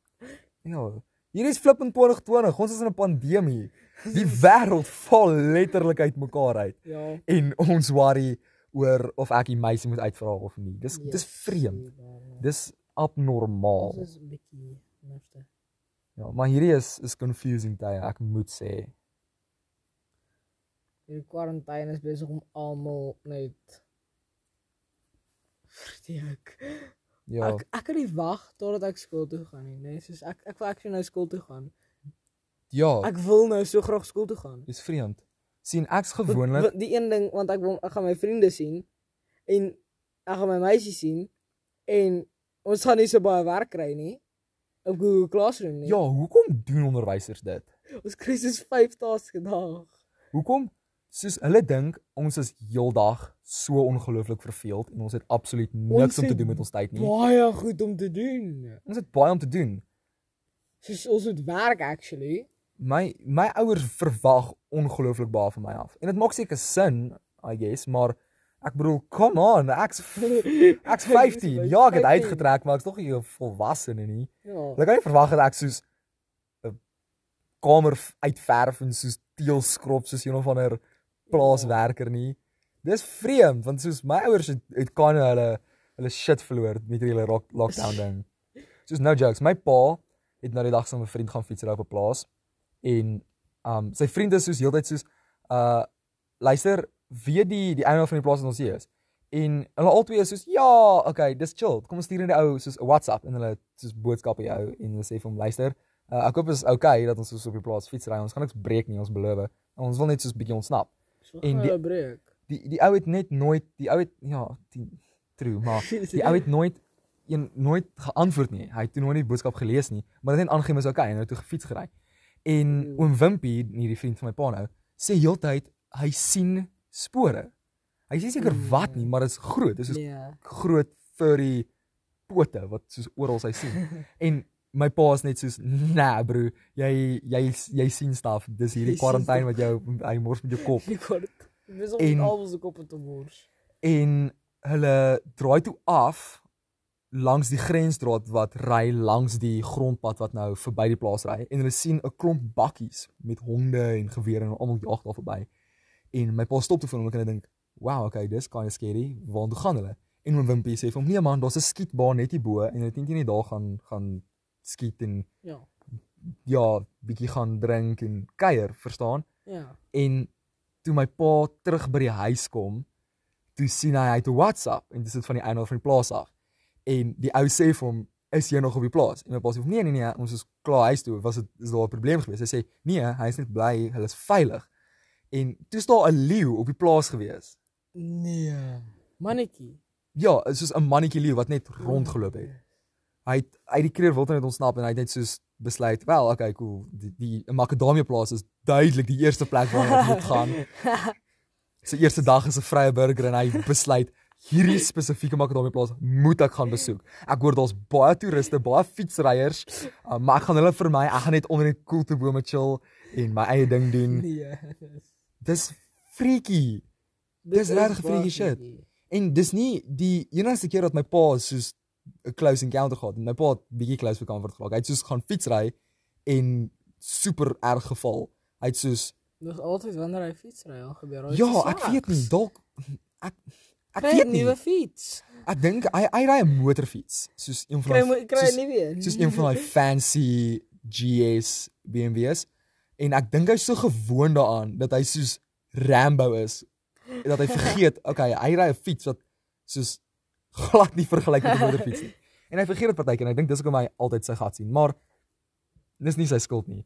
Ja, hier is flip in 2020. Ons is in 'n pandemie. Die wêreld val letterlik uitmekaar uit Ja. en ons worry oor of ek die meisie moet uitvra of nie. Dis dis Yes, vreemd. seker. Dis abnormaal. Ons is 'n bietjie nufte. Ja, maar hierdie is is confusing tye, ek moet sê. Die kwarantyne is besig om almal net verdiek. Ja, Ek ek kan nie wag totdat ek skool toe gaan nie, nee, soos ek ek wil actually nou skool toe gaan. ja, Ek wil nou so graag skool toe gaan. dis vreemd. sien ek's gewoonlik want Die een ding want ek wil ek gaan my vriende sien en ek gaan my meisie sien en ons gaan nie so baie werk kry nie op Google Classroom nie. Ja, hoekom doen onderwysers dit? Ons kry soos 5 tasks 'n dag. Hoekom? Soos hulle dink ons is heeldag so ongelooflik verveeld en ons het absoluut niks om te het doen met ons tyd nie. Baie goed om te doen. Ons het baie om te doen. Soos ons moet werk actually. My my ouers verwag ongelooflik baie van my af. En dit maak seker sin, I guess, maar ek bedoel, come on, ek's ek's 15. Ja, ek het uitgetrek, maar ek's nog nie 'n volwassene nie. Ja. Hulle kan nie verwag dat ek soos 'n kamer uitverf en soos teel skrob soos een of ander plaaswerker nie. Dis vreemd want soos my ouers het, het kan hulle hulle shit verloor met hierdie rock- lockdown ding. Soos no jokes, my pa het nou die dag saam met 'n vriend gaan fietsry op 'n plaas en um sy vriend is soos heeltyd soos uh luister, weet die die eienaar van die plaas wat ons hier is. En hulle albei is soos ja, okay, dis chill. Kom ons stuur net die ou soos 'n WhatsApp en hulle soos boodskappe jou en hulle sê vir hom luister, uh, ek hoop is okay dat ons soos op die plaas fietsry. Ons gaan niks breek nie, ons beloof. Ons wil net soos bietjie ontsnap. En die- hulle breek. Die die ou het net nooit die ou het ja, die, true, maar die ou het nooit een nooit geantwoord nie. Hy het toe nooit die boodskap gelees nie, maar dit het net aangegee is okay en hy het toe gefiets gery. En Mm. oom Wimpie, nie die vriend van my pa nou, sê heeltyd hy sien spore. Hy sê seker wat nie, maar dit is groot. Dit is soos Nee. groot furry pote wat soos oral hy sien. en my pa is net soos, "Nah, bro, jy jy jy sien staf. Dis hierdie kwarantyne stuff." wat jou hy mors met jou kop." Ek kon dit. Dis om En- al ons kop te mors. En hulle draai toe af langs die grensdraad wat ry langs die grondpad wat nou verby die plaas ry en hulle sien 'n klomp bakkies met honde en gewere en almal jag daar verby. En my pa stop toe vir hom en ek dink, "Wow, okay, dis kind of scary. Waartoe gaan hulle?" En oom Wimpie sê vir hom, "Nee man, daar's 'n skietbaan net hier bo en hulle dink jy net daar gaan gaan skiet en Ja. ja, bietjie gaan drink en kuier, verstaan?" Ja. En toe my pa terug by die huis kom, toe sien hy hy het 'n WhatsApp en dit is van die eienaar van die plaas af. En die ou sê vir hom, "Is jy nog op die plaas?" En my pa sê, "Nee, nee, nee, ons is klaar huis toe. Was dit is daar 'n probleem gewees?" Hy sê, "Nee, hy is net bly hulle is veilig." En toe is daar 'n leeu op die plaas gewees. Nee. Mannetjie. Ja, soos 'n mannetjie leeu wat net rondgeloop het. Hy het uit die kreer wilde net ontsnap en hy het net soos besluit, "Wel, okay, cool. Die die 'n makadamia plaas is duidelik die eerste plek waar ek moet gaan." Sy eerste dag is 'n vrye burger en hy besluit hierdie spesifieke makadamia plaas moet ek gaan besoek. Ek hoor daar's baie toeriste, baie fietsryers, uh, maar ek gaan hulle vir my, ek gaan net onder die koeltebome chill en my eie ding doen. Nee. Dis freaky. Dis regtig freaky shit. En dis nie die enigste keer dat my pa soos 'n close encounter gehad. My pa het bietjie close vir comfort geraak. Hy het soos gaan fietsry en super erg geval. Hy het soos Dis altyd wanneer hy fietsry al gebeur. Hy ja, ek weet nie, dalk ek ek Kry 'n weet nie. nuwe fiets. Ek dink hy hy ry 'n motorfiets, soos een van Kry kry nie weer. soos een van daai fancy GS BMW's en ek dink hy's so gewoond daaraan dat hy soos Rambo is dat hy vergeet, okay, hy ry 'n fiets wat soos glad nie vergelyk met 'n motorfiets nie. En hy vergeet dit partykeer en ek dink dis hoekom hy altyd sy gat sien, maar dis nie sy skuld nie.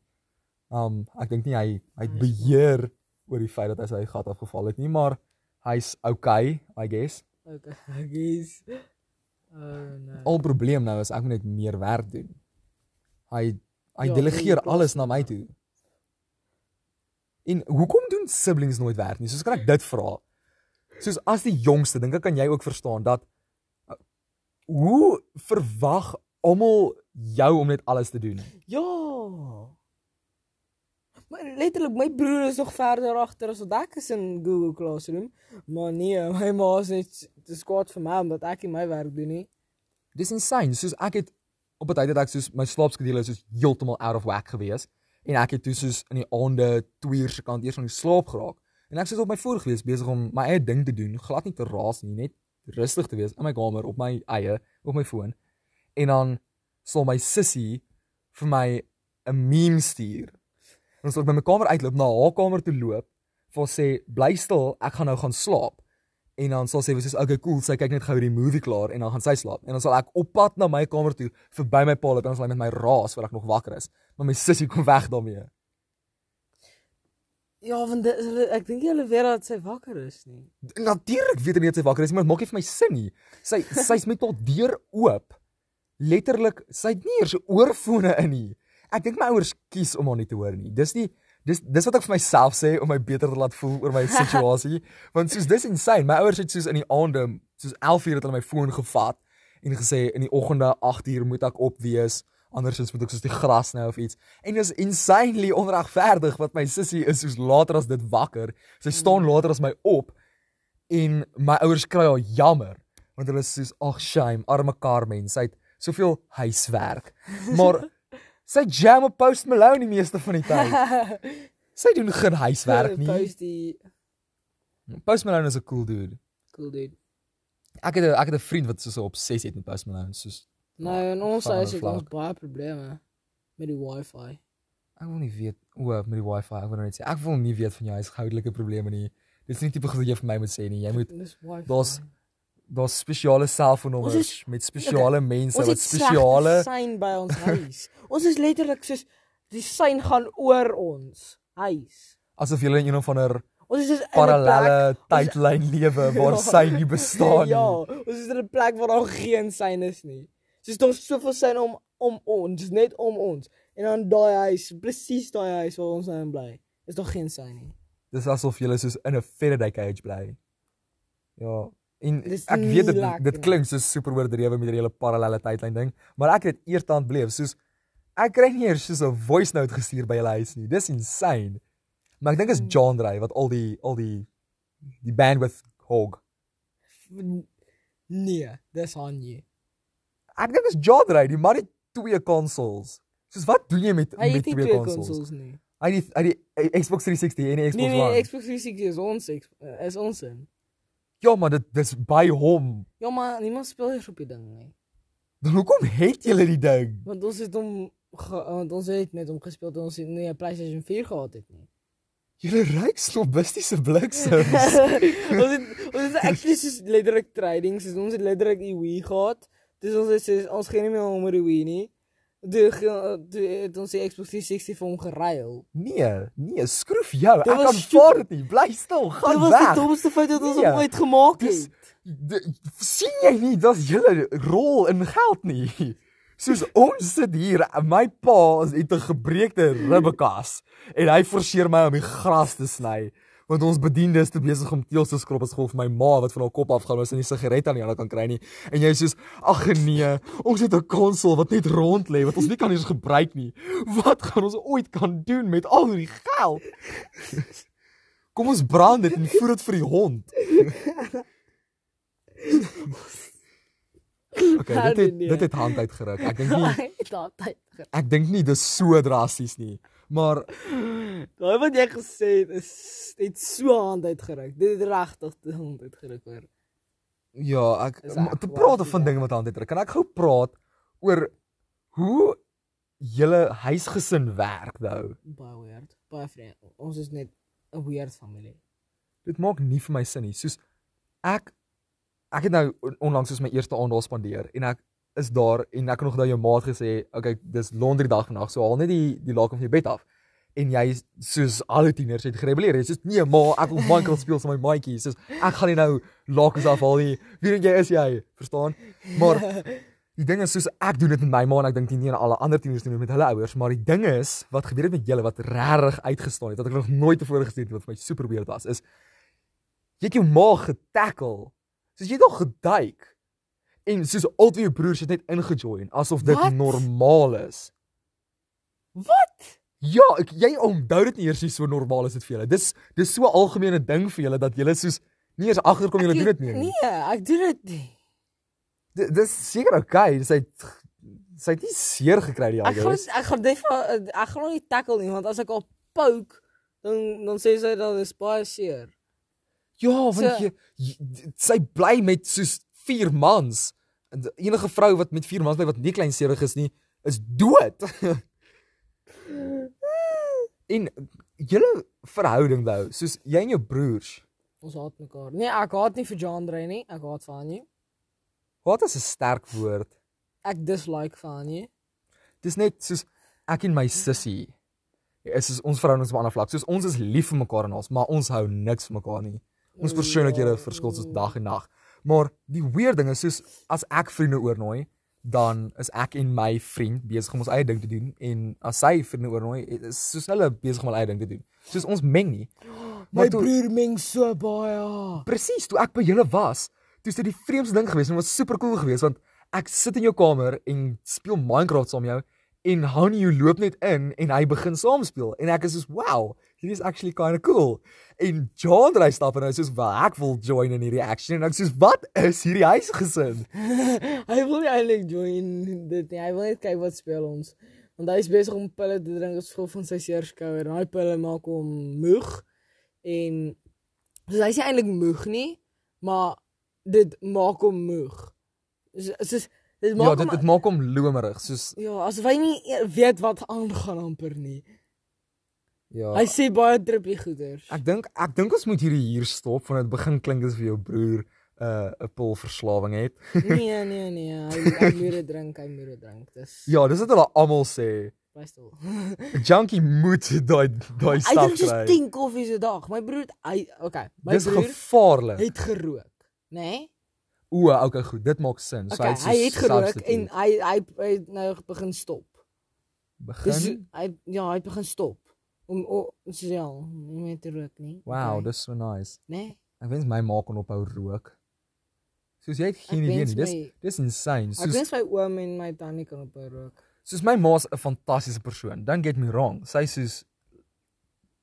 Um ek dink nie hy hy het beheer oor die feit dat hy sy gat afgeval het nie, maar hy's okay, I guess. Okay, ek is. Oh nee. Al probleem nou is ek moet net meer werk doen. Hy hy Ja, delegeer nee, alles na my toe. En hoekom doen siblings nooit werk nie? Soos kan ek dit vra? Soos as die jongste, dink ek kan jy ook verstaan dat hoe verwag almal jou om net alles te doen? Ja. Maar letterlik my broer is nog verder agter as wat ek is in Google Classroom. Maar nee, my ma is net te skaat vir my omdat ek nie my werk doen nie. Dis insane. Soos ek het op 'n tyd het ek soos my slaapskedule soos heeltemal out of whack gewees en ek het toe soos in die aande 2 uur se kant eers van die slaap geraak. En ek sit op my voor gewees besig om my eie ding te doen, glad nie te raas nie, net rustig te wees in my kamer op my eie op my foon. En dan sal my sussie vir my 'n meme stuur. Ons sal by my kamer uitloop na haar kamer toe loop, vir sê bly stil, ek gaan nou gaan slaap. En dan sal sy sê okay cool, sy kyk net gou die movie klaar en dan gaan sy slaap. En dan sal ek op pad na my kamer toe verby my pa loop en dan sal hy met my raas voor ek nog wakker is. Maar my sussie kom weg daarmee. Ja, want dit, hulle- ek dink nie hulle weet dat sy wakker is nie. Natuurlik weet hy nie dat sy wakker is nie, maar dit maak nie vir my sin nie. Sy sy's met haar deur oop. Letterlik, sy het nie eers oorfone in nie. Ek dink my ouers kies om haar nie te hoor nie. Dis nie dis dis wat ek vir myself sê om my beter te laat voel oor my situasie. Want soos dis insane. My ouers het soos in die aande, soos 11 uur het hulle my foon gevat en gesê in die oggende 8 uur moet ek op wees. Andersins moet ek soos die gras nou of iets. En dis insanely onregverdig wat my sussie is soos later as dit wakker. Sy staan later as my op en my ouers kry haar jammer want hulle is soos ag shame, arme Carmen, sy het soveel huiswerk. Maar sy jam op Post Malone die meeste van die tyd. Sy doen geen huiswerk nie. Post die Post Malone is 'n cool dude. cool dude. Ek het 'n ek het 'n vriend wat so 'n obsessie het met Post Malone, soos Nou, in ons huis het ons baie probleme met die wifi. ek wil nie weet o met die wifi, ek wil nou net sê ek wil nie weet van jou huishoudelike probleme nie. Dit is nie tipe goed wat jy vir my moet sê nie. Jy moet daar's daar's spesiale selfoonnommers met spesiale mense ons wat spesiale sein by ons huis. ons is letterlik soos die sein gaan oor ons huis. asof jy in een of ander Ons is 'n parallelle tydlyn lewe waar Ja. sy nie bestaan nie. ja, ons is in 'n plek waar daar geen sein is nie. Soos daar's soveel sein om om ons, net om ons. En dan daai huis, presies daai huis waar ons nou in bly, is daar geen sein nie. Dis asof jy soos in 'n Faraday cage bly. Ja, en Dis ek weet dit lekker dit klink so super oordrewe met die hele parallelle tydlyn ding, maar ek het eertand beleef soos ek kry nie eers soos 'n voice note gestuur by julle huis nie. Dis insane. Maar ek dink is John Dray wat al die al die die bandwidth hog. Nee, dis jy. Ek dink is John Dray, die man het twee consoles. Soos wat doen jy met Hy met twee twee consoles? consoles nie. Hy het hy die Xbox 360 en die Xbox Nee One. nee, Xbox 360 is ons eh, is ons in. Ja, maar dit dis by hom. Ja, maar niemand speel eers op die ding nie. Dan hoekom het julle die ding? Want ons het hom ge- want ons het met hom gespeel toe ons nie 'n PlayStation 4 gehad het nie. Julle ryk snobistiese bliksems. ons het ons het actually soos letterlik trading, soos ons het letterlik die Wii gehad. Dis ons het soos, ons geen meer om nie. Toe toe het ons die Xbox 360 vir hom geruil. nee, nee, skroef jou. Ek Dit was kan stupid. vaar dit nie. Bly stil, Dit gaan was weg. die domste fout wat ons Nee. ooit gemaak het. de- sien jy nie dat julle rol in geld nie. Soos ons sit hier, my pa is het 'n gebreekte ribbekas en hy forceer my om die gras te sny. Want ons bediende is te besig om teels te skrob as gevolg van my ma wat van haar kop afgaan as sy nie sigaret aan die ander kan kry nie. En jy sê ag nee, ons het 'n konsol wat net rond lê wat ons nie kan eens gebruik nie. Wat gaan ons ooit kan doen met al hierdie geld? Kom ons brand dit en voer dit vir die hond. Okay, dit het, Nee. dit het hand uitgeruk. Ek dink nie Daai tyd. ek dink nie dis so drasties nie. Maar Daai wat jy gesê het is het so hand uitgeruk. Dit het regtig die hand uitgeruk hoor. ja, ek maar te praat is van dinge wat hand uitdruk. Kan ek gou praat oor hoe julle huisgesin werk nou? Baie weird. Baie vreemd. Ons is net 'n weird familie. Dit maak nie vir my sin nie. Soos ek ek het nou on- onlangs soos my eerste aand daar spandeer en ek is daar en ek het nog daai jou maat gesê, okay, dis laundry dag vandag, so haal net die die laken van jou bed af. En jy is soos alle tieners het gerebelleer. Jy sê nee, ma, ek wil Minecraft speel saam met my maatjies. Soos ek gaan nie nou lakens afhaal nie. Wie dink jy is jy? Verstaan? Maar die ding is soos ek doen dit met my ma en ek dink nie en alle ander tieners doen dit met hulle ouers, maar die ding is wat gebeur het met julle wat regtig uitgestaan het wat ek nog nooit tevore gesien het wat vir my super weird was is jy het jou ma getackle. Soos jy het al geduik. En soos al twee jou broers het net ingejoin asof dit Wat? normaal is. Wat? Ja, ek, jy onthou dit nie eers nie so normaal is dit vir julle. Dis dis so 'n algemene ding vir julle dat julle soos nie eers agterkom julle doen dit nie. Nee, ek doen dit nie. D- Dis seker okay, sy het sy het nie seer gekry die Ek gaan ek gaan van ek gaan hom nie tackle nie want as ek al poke dan dan sê sy dat dit is baie seer. Ja, want So- jy, jy sy bly met soos 4 mans. En Enige vrou wat met 4 mans bly wat nie kleinserig is nie, is dood. en julle verhouding nou, soos jy en jou broers. Ons haat mekaar. Nee, ek haat nie vir Jandre nie. Ek haat van nie. Wat is 'n sterk woord? Ek dislike van nie. Dis net soos ek en my sussie. Is soos ons verhouding is op 'n ander vlak. Soos ons is lief vir mekaar en ons, maar ons hou niks vir mekaar nie. Ons persoonlikhede verskil soos dag en nag. Maar die weird ding is soos as ek vriende oornooi, dan is ek en my vriend besig om ons eie ding te doen en as sy vriende oornooi, is soos hulle besig om hulle eie ding te doen. Soos ons meng nie. My toe- broer meng so baie. Presies, toe ek by julle was, toe is dit die vreemdste ding geweest en dit was super cool geweest want ek sit in jou kamer en speel Minecraft saam jou en Honey loop net in en hy begin saam speel en ek is soos wow, hierdie is actually kind of cool. En John ry stap en hy sê soos wel ek wil join in hierdie action en ek sê soos wat is hierdie huisgesin? hy wil nie eintlik join dit nie. Hy wil net kyk wat speel ons. Want hy is besig om pille te drink as gevolg van sy seerskouer. Daai pille maak hom moeg. En dus hy's nie eintlik moeg nie, maar dit maak hom moeg. So soos dit maak Ja, hom dit dit maak hom lomerig soos Ja, asof hy nie weet wat aangaan amper nie. Ja. Hy sê baie trippie goeders. Ek dink ek dink ons moet hierdie hier stop want dit begin klink asof jou broer 'n uh, 'n pilverslawing het. Nee, nee, nee. Hy hy moet dit drink, hy moet dit drink. Dis ja, dis wat hulle almal sê. bly stil. 'n Junkie moet daai daai Hy stap drink soos kry. 10 koffies 'n dag. My broer het hy okay, my Dis broer gevaarlik. het gerook, nê? Nee? O, okay, goed. Dit maak sin. So Okay, soos hy het gerook en hy hy hy het nou begin stop. begin. Dis hy ja, hy het begin stop. Om o, so ja, nie meer te rook nie. wow, okay. dis so nice. nê? Ek wens my ma kon ophou rook. Soos jy het geen Ek idee nie. Dis my- dis insane. Ek Soos wens my oom en my tannie kan op rook. soos my ma's 'n fantastiese persoon. Don't get me wrong. Sy soos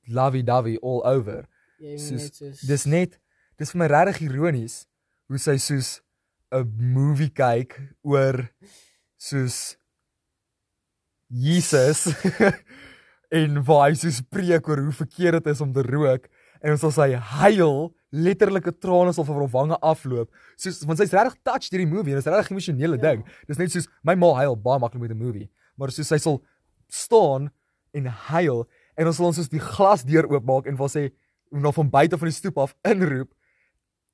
lovey-dovey all over. Jy Soos net soos dis net dis vir my regtig ironies hoe sy soos 'n movie kyk oor soos Jesus en waar hy soos preek oor hoe verkeerd dit is om te rook en ons sal sy huil letterlike trane sal van haar wange afloop soos want sy's regtig touched deur die movie en dit is regtig 'n emosionele Ja. ding dis net soos my ma huil baie maklik met 'n movie maar soos sy sal staan en huil en ons sal ons soos die glasdeur oopmaak en wil sê om na van buite van die stoep af inroep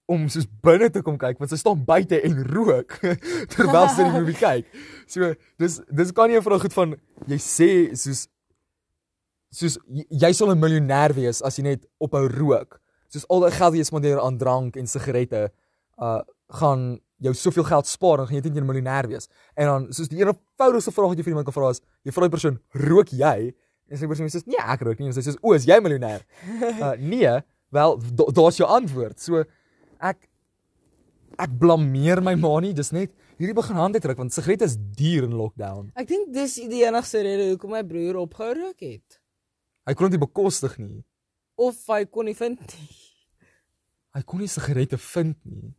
om soos binne te kom kyk want sy staan buite en rook terwyl sy die movie kyk. So dis dis kan nie 'n vraag goed van jy sê soos soos jy, jy sal 'n miljonair wees as jy net ophou rook. Soos al die geld wat jy spandeer aan drank en sigarette uh gaan jou soveel geld spaar en gaan jy teen 'n miljonair wees. En dan soos die eenvoudigste vraag wat jy vir iemand kan vra is, jy vra die persoon, "Rook jy?" En sy persoon sê, "Nee, ek rook nie." En sy sê, "O, is jy miljonair?" Uh nee, Wel, da- daar's jou antwoord. So ek ek blameer my ma nie, dis net hierdie begin hand uitdruk want sigarette is duur in lockdown. Ek dink dis die enigste rede hoekom my broer opgehou rook het. Hy kon dit bekostig nie. Of hy kon nie vind nie. Hy kon nie sigarette vind nie.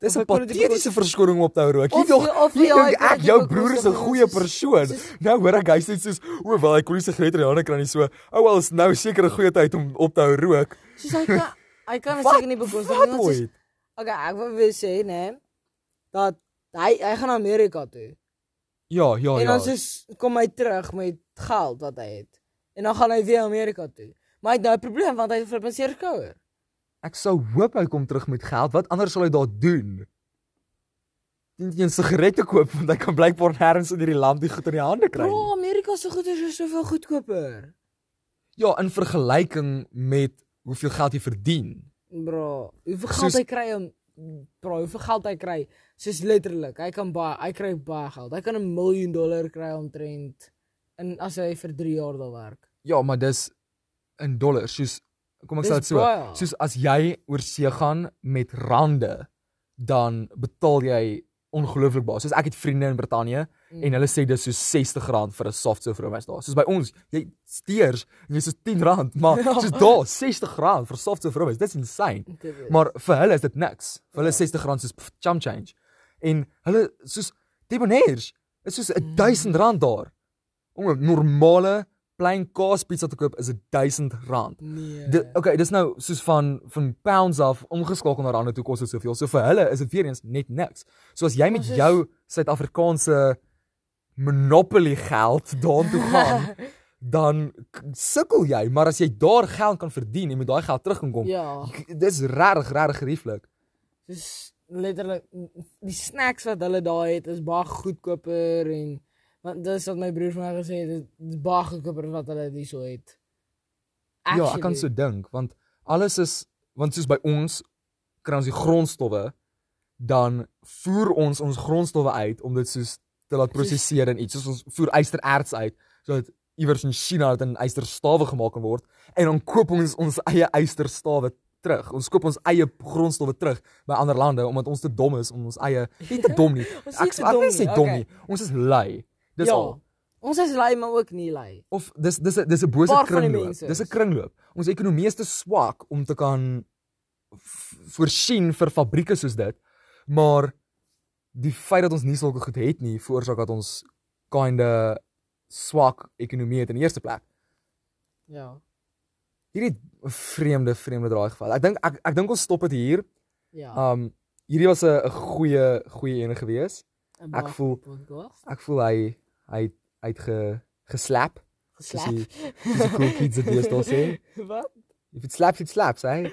Dis 'n patetiese verskoning om op te hou rook. Jy dog, jy- dink ek jou broer is 'n goeie persoon. soos- Nou hoor ek hy sê soos, "O, wel, hy kon nie sigarette in die hande kry nie." So, "O, wel, is nou seker 'n goeie tyd om op te hou rook." Soos hy kan hy kan Wat? seker nie bekostig nie. Okay, ek wil wil sê nê dat hy hy gaan Amerika toe. Ja, ja, en ja. dan soos kom hy terug met geld wat hy het. En dan gaan hy weer Amerika toe. Maar hy het nou 'n probleem want hy het 'n flippenseer skouer. Ek sou hoop hy kom terug met geld. Wat anders sal hy daar doen? Dink jy 'n sigarette koop want hy kan blykbaar nêrens in hierdie land die goed in die hande kry. Nie. Amerika se goeder is soveel goedkoper. Ja, in vergelyking met hoeveel geld jy verdien. Bro, hoeveel geld Soos- hy kry om bro, hoeveel geld hy kry? Soos letterlik, hy kan baie hy kry baie geld. Hy kan 'n miljoen dollar kry omtrent in as hy vir 3 jaar daar werk. Ja, maar dis in dollars. Soos kom ek sê dit Dis so. baie. Soos as jy oor see gaan met rande, dan betaal jy ongelooflik baie. Soos ek het vriende in Brittanje Mm. en hulle sê dis so R60 vir 'n soft serve room is daar. Soos by ons, jy steers en jy sê R10, maar Ja. soos daar R60 vir soft serve room is. Dis insane. Maar vir hulle is dit niks. Vir hulle Ja. is R60 soos pff, chum change. En hulle soos debonaires is soos Mm. R1000 daar. Om 'n normale plain kaas pizza te koop is R1000. nee. Dit okay, dis nou soos van van pounds af omgeskakel na rande toe kos dit soveel. So vir hulle is dit weer eens net niks. So as jy met is- jou Suid-Afrikaanse monopoly geld daartoe gaan, dan sukkel jy, maar as jy daar geld kan verdien en met daai geld terug kan kom, Ja. dis regtig regtig gerieflik. Dis letterlik die snacks wat hulle daar het is baie goedkoper en want dis wat my broer vir my gesê het, dit is baie goedkoper wat hulle hierso het. Ja, ek kan so dink want alles is want soos by ons kry ons die grondstowwe dan voer ons ons grondstowwe uit om dit soos te laat prosesseer en iets soos ons voer ystererts uit sodat iewers in China dit in ysterstawe gemaak kan word en dan koop ons ons eie ysterstawe terug. Ons koop ons eie grondstowwe terug by ander lande omdat ons te dom is om ons eie nie te dom nie. Ek ek dom wil nie sê dom nie. Ons is lui. Dis ja. al. Ons is lui maar ook nie lui. Of dis dis 'n dis 'n bose kringloop. Dis 'n kringloop. Ons ekonomie is te swak om te kan voorsien vir fabrieke soos dit. Maar die feit dat ons nie sulke goed het nie, veroorsaak dat ons kinde swak ekonomie het in die eerste plek. Ja. Hierdie vreemde vreemde draai geval. Ek dink ek ek dink ons stop dit hier. Ja. Um hierdie was 'n 'n goeie goeie ene gewees. 'n ek voel-. Ek voel hy hy het ge geslap. Geslap. Soos die cool kids dit deesdae sê. wat? If it slaps it slaps, hè.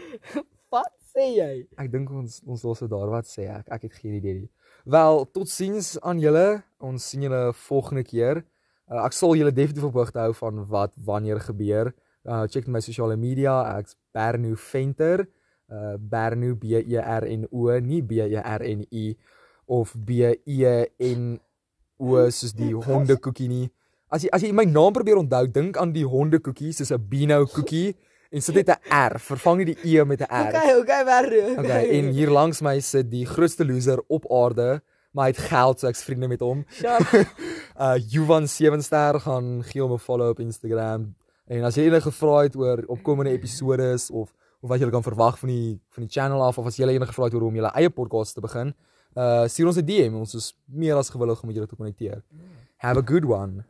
Wat sê jy? Ek dink ons ons los dit daar wat sê ek. Ek het geen idee nie. Wel, totsiens aan julle. Ons sien julle volgende keer. Uh, ek sal julle definitief op hoogte hou van wat wanneer gebeur. Uh check my sosiale media. Ek's Bernu Venter. Uh Bernu B E R N O, nie B E R N I of B E N O soos die hondekoekie nie. As jy as jy my naam probeer onthou, dink aan die hondekoekie soos 'n Beano koekie en sit net 'n R, vervang nie die E met 'n R. Okay, okay, Berru. Okay, en hier langs my sit die grootste loser op aarde, maar hy het geld, so ek's vriende met hom. Shut. Uh Juvan Sevenster gaan gee hom 'n follow op Instagram. En as jy enige vrae het oor opkomende episodes of of wat jy kan verwag van die van die channel af of as jy enige vrae het oor om jou eie podcast te begin, uh stuur ons 'n DM. Ons is meer as gewillig om met julle te konnekteer. Have a good one.